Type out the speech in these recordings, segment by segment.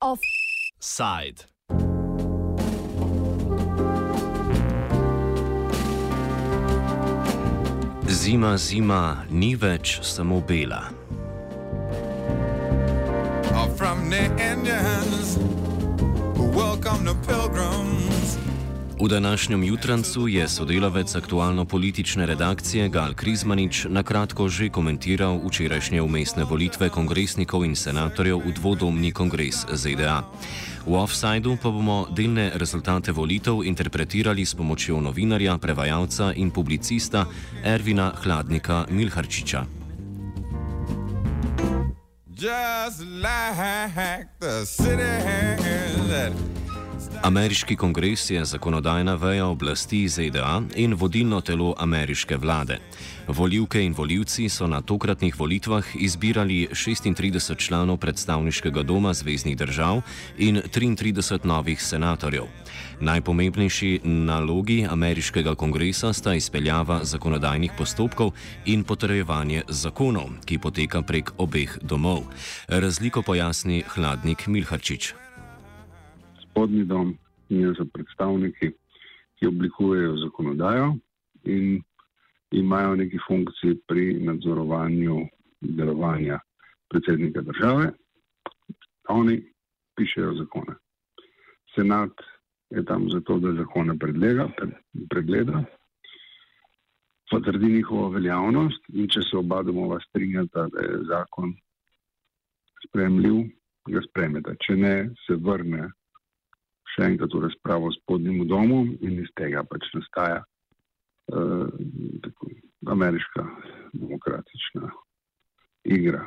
Offside. Zima, zima, ni več samo bela. V današnjem jutrancu je sodelavec aktualno-politične redakcije Gal Krizmanič na kratko že komentiral včerajšnje umestne volitve kongresnikov in senatorjev v dvodomni kongres ZDA. V offsajdu pa bomo delne rezultate volitev interpretirali s pomočjo novinarja, prevajalca in publicista Ervina Hladnika Milharčiča. Just like the city that Ameriški kongres je zakonodajna veja oblasti ZDA in vodilno telo ameriške vlade. Voljivke in voljivci so na tokratnih volitvah izbirali 36 članov predstavniškega doma zvezdnih držav in 33 novih senatorjev. Najpomembnejši nalogi ameriškega kongresa sta izpeljava zakonodajnih postopkov in potrjevanje zakonov, ki poteka prek obeh domov. Razliko pojasni hladnik Milharčič spodnji dom in za predstavniki, ki oblikujejo zakonodajo in imajo neki funkciji pri nadzorovanju delovanja predsednika države. Oni pišejo zakone. Senat je tam zato, da zakone predlega, pregleda, potrdi njihovo veljavnost in če se oba domova strinjata, da je zakon spremljiv, ga spremeta. Če ne, se vrne še enkrat v razpravo s podnjim domom in iz tega pač nastaja uh, tako, ameriška demokratična igra.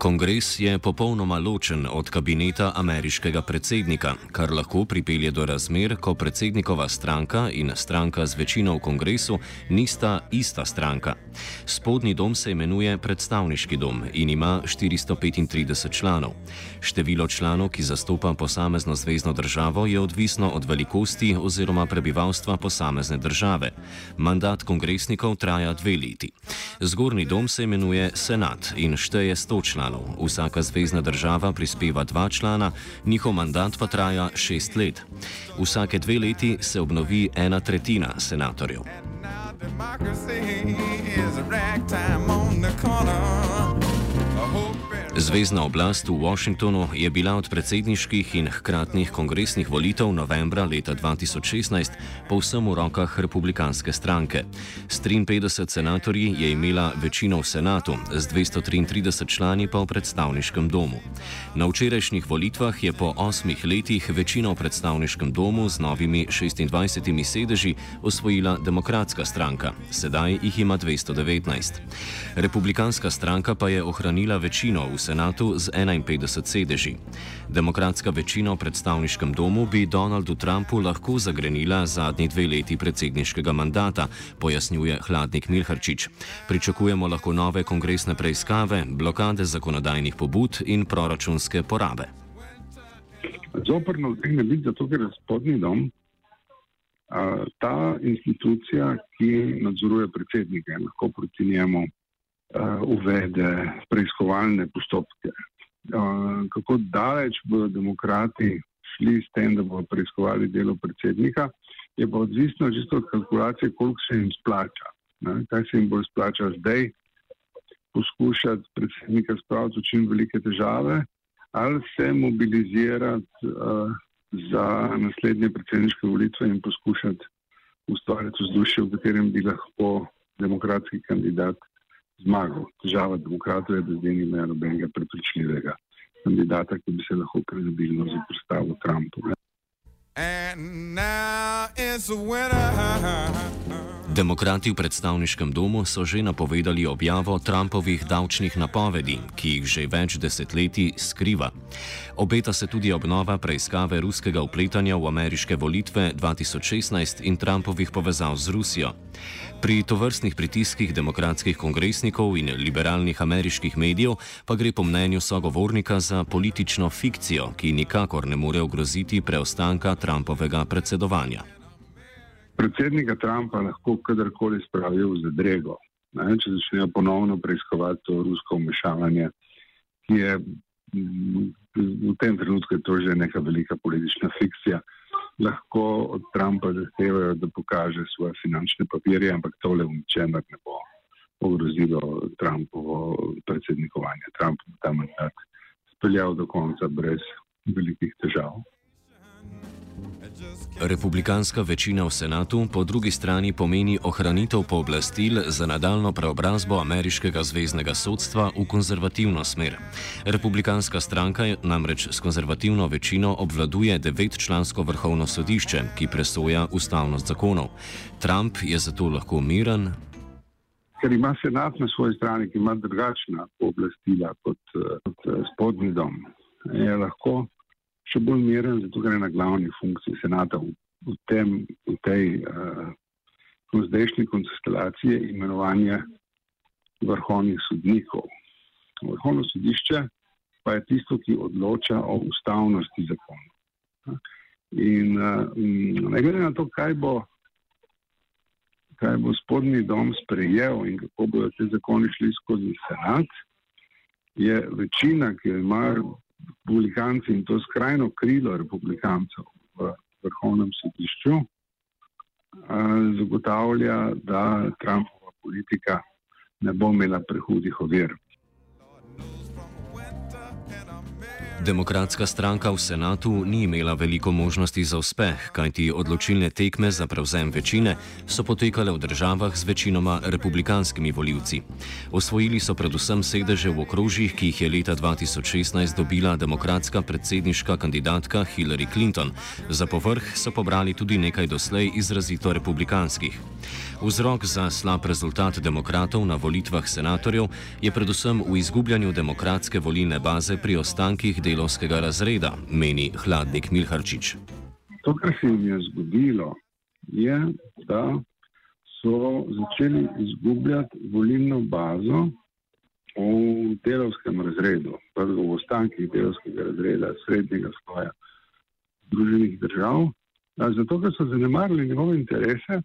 Kongres je popolnoma ločen od kabineta ameriškega predsednika, kar lahko pripelje do razmer, ko predsednikova stranka in stranka z večino v kongresu nista ista stranka. Spodnji dom se imenuje predstavniški dom in ima 435 članov. Število članov, ki zastopa posamezno zvezdno državo, je odvisno od velikosti oziroma prebivalstva posamezne države. Mandat kongresnikov traja dve leti. Zgornji dom se imenuje senat in šteje 100 članov članov. Vsaka zvezdna država prispeva dva člana, njihov mandat pa traja šest let. Vsake dve leti se obnovi ena tretjina senatorjev. Democracy is a ragtime on the corner. Zvezdna oblast v Washingtonu je bila od predsedniških in hkratnih kongresnih volitev novembra leta 2016 povsem v rokah republikanske stranke. S 53 senatorji je imela večino v senatu, z 233 člani pa v predstavniškem domu. Na včerajšnjih volitvah je po osmih letih večino v predstavniškem domu z novimi 26 sedeži osvojila demokratska stranka, sedaj jih ima 219. Republikanska stranka pa je ohranila večino v senatu z 51 sedeži. Demokratska večina v predstavniškem domu bi Donaldu Trumpu lahko zagrenila zadnji dve leti predsedniškega mandata, pojasnjuje hladnik Milharčič. Pričakujemo lahko nove kongresne preiskave, blokade zakonodajnih pobud in proračunske porabe. Zoprno vtegne biti zato, ker je spodnji dom ta institucija, ki nadzoruje predsednike lahko proti njemu uvede preiskovalne postopke. Uh, kako daleč bodo demokrati šli s tem, da bodo preiskovali delo predsednika, je pa odvisno čisto od kalkulacije, koliko se jim splača. Ne? Kaj se jim bo splača zdaj poskušati predsednika spraviti v čim velike težave ali se mobilizirati uh, za naslednje predsedniške volitve in poskušati ustvariti vzdušje, v katerem bi lahko demokratski kandidat zmagal. Težava demokratov je, da zdaj nimajo nobenega prepričljivega kandidata, ki bi se lahko kredibilno zapostavil Trumpu. Demokrati v predstavniškem domu so že napovedali objavo Trumpovih davčnih napovedi, ki jih že več desetletij skriva. Obeta se tudi obnova preiskave ruskega upletanja v ameriške volitve 2016 in Trumpovih povezav z Rusijo. Pri tovrstnih pritiskih demokratskih kongresnikov in liberalnih ameriških medijev pa gre po mnenju sogovornika za politično fikcijo, ki nikakor ne more ogroziti preostanka Trumpovega predsedovanja predsednika Trumpa lahko kadarkoli spravijo v zadrego. Ne, če začnejo ponovno preiskovati to rusko vmešavanje, ki je v tem trenutku že neka velika politična fikcija, lahko od Trumpa zahtevajo, da pokaže svoje finančne papirje, ampak tole v ničemer ne bo ogrozilo Trumpovo predsednikovanje. Trump bo ta mandat speljal do konca brez velikih težav. Republikanska večina v senatu po drugi strani pomeni ohranitev pooblastil za nadaljno preobrazbo ameriškega zvezdnega sodstva v konzervativno smer. Republikanska stranka namreč s konzervativno večino obvladuje devetčlansko vrhovno sodišče, ki presoja ustavnost zakonov. Trump je zato lahko miren. Ker ima senat na svoji strani, ki ima drugačna pooblastila kot, kot spodnji dom, je lahko še bolj miren, zato ker je na glavni funkciji senata v, v, tem, v tej uh, zdajšnji konstelaciji imenovanja vrhovnih sodnikov. Vrhovno sodišče pa je tisto, ki odloča o ustavnosti zakona. In uh, ne glede na to, kaj bo, kaj bo spodnji dom sprejel in kako bodo te zakoni šli skozi senat, je večina, ki jo imajo republikanci in to skrajno krilo republikancev v vrhovnem sodišču zagotavlja, da Trumpova politika ne bo imela prehudih ovir. Demokratska stranka v senatu ni imela veliko možnosti za uspeh, kajti odločilne tekme za prevzem večine so potekale v državah z večinoma republikanskimi voljivci. Osvojili so predvsem sedeže v okrožjih, ki jih je leta 2016 dobila demokratska predsedniška kandidatka Hillary Clinton. Za povrh so pobrali tudi nekaj doslej izrazito republikanskih. Vzrok za slab rezultat demokratov na volitvah senatorjev je predvsem v izgubljanju demokratske volilne baze pri ostankih delovskega razreda, meni hladnik Milharčič. To, kar se jim je zgodilo, je, da so začeli izgubljati volilno bazo v delovskem razredu, v ostankih delovskega razreda, srednjega sloja Združenih držav, zato ker so zanemarili njegove interese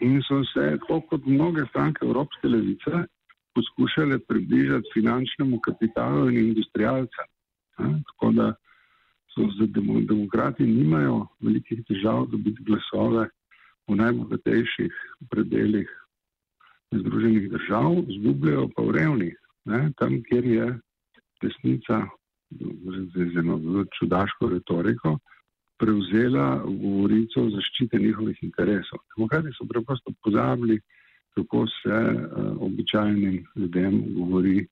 in so se, tako kot mnoge stranke Evropske levice, poskušale približati finančnemu kapitalu in industrijalcem. Tako da so za demokrati nimajo velikih težav dobiti glasove v najbogatejših predeljih Združenih držav, zgubljajo pa v revnih, ne? tam, kjer je desnica z eno čudaško retoriko prevzela govorico o zaščite njihovih interesov. Demokrati so preprosto pozabili, kako se uh, običajnim ljudem govori,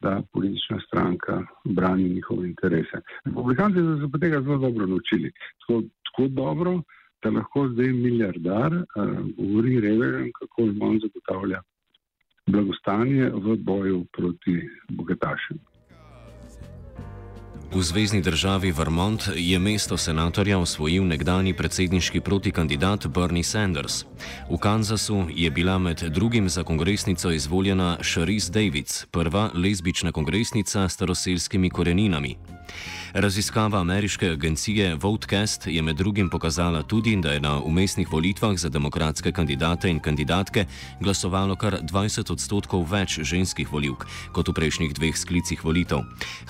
da politična stranka brani njihove interese. Republikanci so se tega zelo dobro naučili. Tako, tako dobro, da lahko zdaj milijardar uh, govori revežem, kako jim on zagotavlja blagostanje v boju proti bogatašem. V zvezdni državi Vermont je mesto senatorja osvojil nekdani predsedniški protikandidat Bernie Sanders. V Kansasu je bila med drugim za kongresnico izvoljena Sharice Davids, prva lezbična kongresnica s staroselskimi koreninami. Raziskava ameriške agencije Votecast je med drugim pokazala tudi, da je na umestnih volitvah za demokratske kandidate in kandidatke glasovalo kar 20 odstotkov več ženskih voljivk kot v prejšnjih dveh sklicih volitev.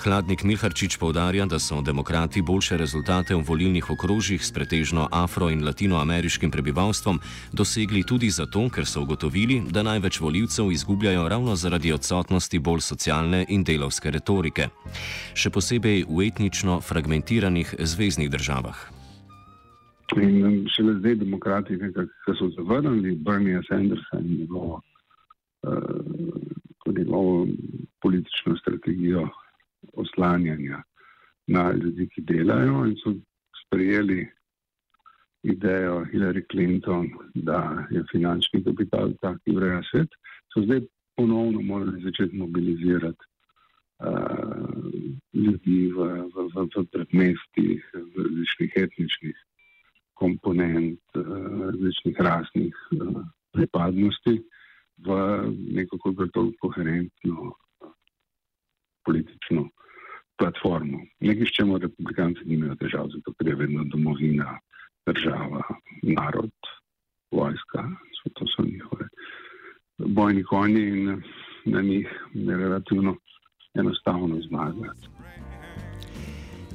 Hladnik Milharčič povdarja, da so demokrati boljše rezultate v volilnih okrožjih s pretežno afro- in latinoameriškim prebivalstvom dosegli tudi zato, ker so ugotovili, da največ voljivcev izgubljajo ravno zaradi odsotnosti bolj socialne in delovske retorike. Še posebej v etnično fragmentiranih zvezdnih državah. In šele zdaj demokrati, ki so zavrnili Bernie Sandersa in njegovo, uh, njegovo politično strategijo oslanjanja na ljudi, ki delajo in so sprejeli idejo Hillary Clinton, da je finančni kapital tak, ki ureja svet, so zdaj ponovno morali začeti mobilizirati uh, ljudi v, v, v, v predmestih, različnih etničnih komponent, uh, različnih rasnih uh, pripadnosti v neko bolj koherentno politično platformo. Nekaj, s čemu republikanci nimajo težav, zato ker je vedno domovina država, narod, vojska, to so njihove bojni konji in na njih relativno enostavno zmagati.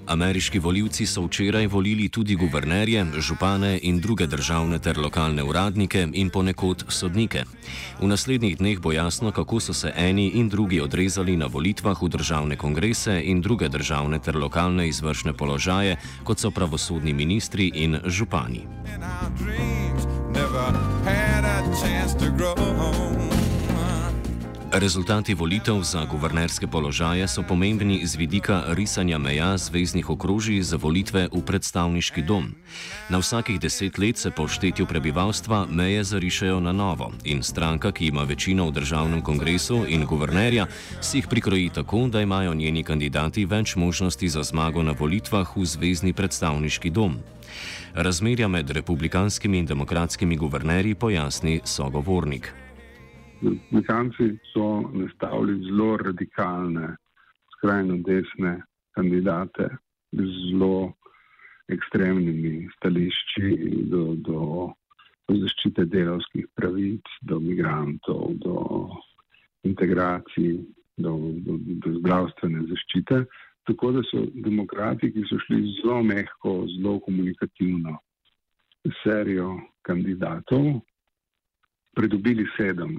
Ameriški voljivci so včeraj volili tudi guvernerje, župane in druge državne ter lokalne uradnike in ponekod sodnike. V naslednjih dneh bo jasno, kako so se eni in drugi odrezali na volitvah v državne kongrese in druge državne ter lokalne izvršne položaje, kot so pravosodni ministri in župani. Never Rezultati volitev za guvernerske položaje so pomembni z vidika risanja meja zvezdnih okrožij za volitve v predstavniški dom. Na vsakih deset let se po štetju prebivalstva meje zarišajo na novo in stranka, ki ima večino v državnem kongresu in guvernerja, si jih prikroji tako, da imajo njeni kandidati več možnosti za zmago na volitvah v zvezdni predstavniški dom. Razmerja med republikanskimi in demokratskimi guvernerji pojasni sogovornik. Republikanci so nastavili zelo radikalne, skrajno desne kandidate z zelo ekstremnimi stališči do, do, do zaščite delovskih pravic, do migrantov, do integracij, do, do, do zdravstvene zaščite. Tako da so demokrati, ki so šli zelo mehko, zelo komunikativno serijo kandidatov, pridobili sedem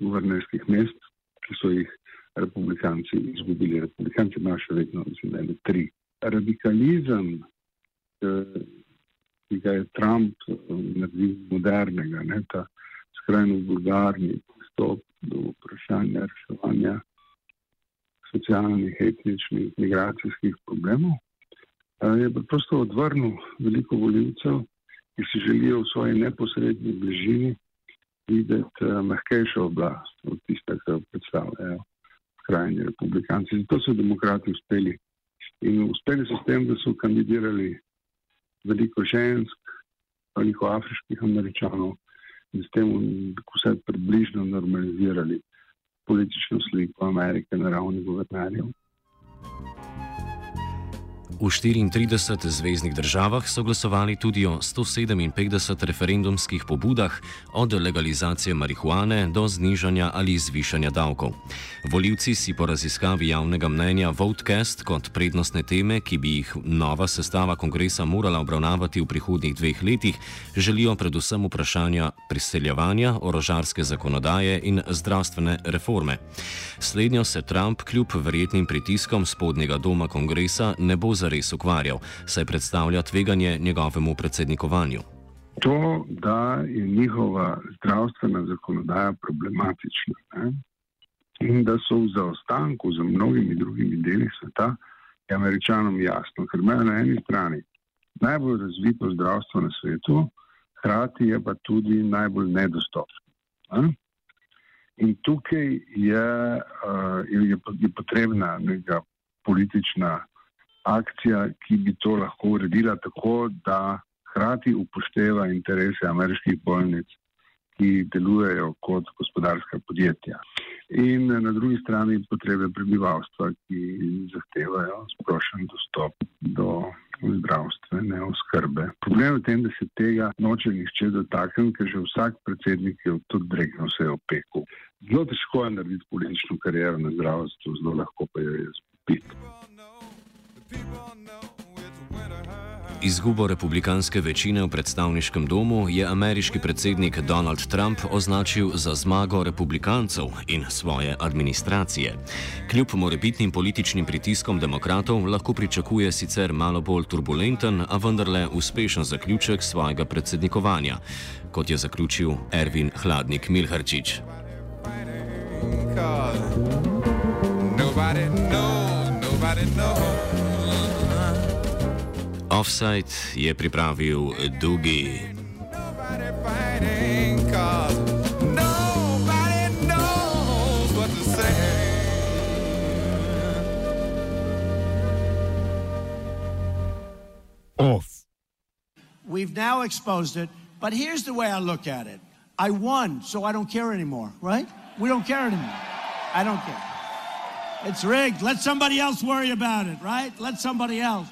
guvernerskih mest, ki so jih republikanci izgubili. Republikanci imajo še vedno, mislim, je tri. Radikalizem, eh, ki ga je Trump eh, naredil modernega, ne, ta skrajno vulgarni pristop do vprašanja reševanja socialnih, etničnih, migracijskih problemov, eh, je preprosto odvrnil veliko voljivcev, ki si želijo v svoji neposrednji bližini videti uh, mehkejšo oblast od tiste, ki jo predstavljajo krajni republikanci. Zato so demokrati uspeli. In uspeli so s tem, da so kandidirali veliko žensk, veliko afriških američanov in s tem vse približno normalizirali politično sliko Amerike na ravni guvernerjev. V 34 zvezdnih državah so glasovali tudi o 157 referendumskih pobudah, od legalizacije marihuane do znižanja ali zvišanja davkov. Voljivci si po raziskavi javnega mnenja Votecast kot prednostne teme, ki bi jih nova sestava kongresa morala obravnavati v prihodnjih dveh letih, želijo predvsem vprašanja priseljevanja, orožarske zakonodaje in zdravstvene reforme. Slednjo se Trump kljub verjetnim pritiskom spodnjega doma kongresa ne bo zares ukvarjal, saj predstavlja tveganje njegovemu predsednikovanju. To, da je njihova zdravstvena zakonodaja problematična ne? In da so v zaostanku za mnogimi drugimi deli sveta, je američanom jasno, ker imajo na eni strani najbolj razvito zdravstvo na svetu, hkrati je pa tudi najbolj nedostopno. Ne? In tukaj je, uh, je, je potrebna neka politična akcija, ki bi to lahko uredila tako, da hkrati upošteva interese ameriških bolnic, ki delujejo kot gospodarska podjetja. In na drugi strani potrebe prebivalstva, ki zahtevajo sprošen dostop do zdravstvene oskrbe. Problem je v tem, da se tega noče nihče dotakniti, ker že vsak predsednik je tudi dregnil vse opeku. Zelo težko je narediti politično kariero na zdravstvu, zelo lahko pa jo je spiti. Izgubo republikanske večine v predstavniškem domu je ameriški predsednik Donald Trump označil za zmago republikancev in svoje administracije. Kljub morebitnim političnim pritiskom demokratov lahko pričakuje sicer malo bolj turbulenten, a vendarle uspešen zaključek svojega predsednikovanja, kot je zaključil Ervin Hladnik Milharčič. Nobody knows, nobody knows. Offside je pripravil Dugi. Off. We've now exposed it, but here's the way I look at it. I won, so I don't care anymore, right? We don't care anymore. I don't care. It's rigged. Let somebody else worry about it, right? Let somebody else.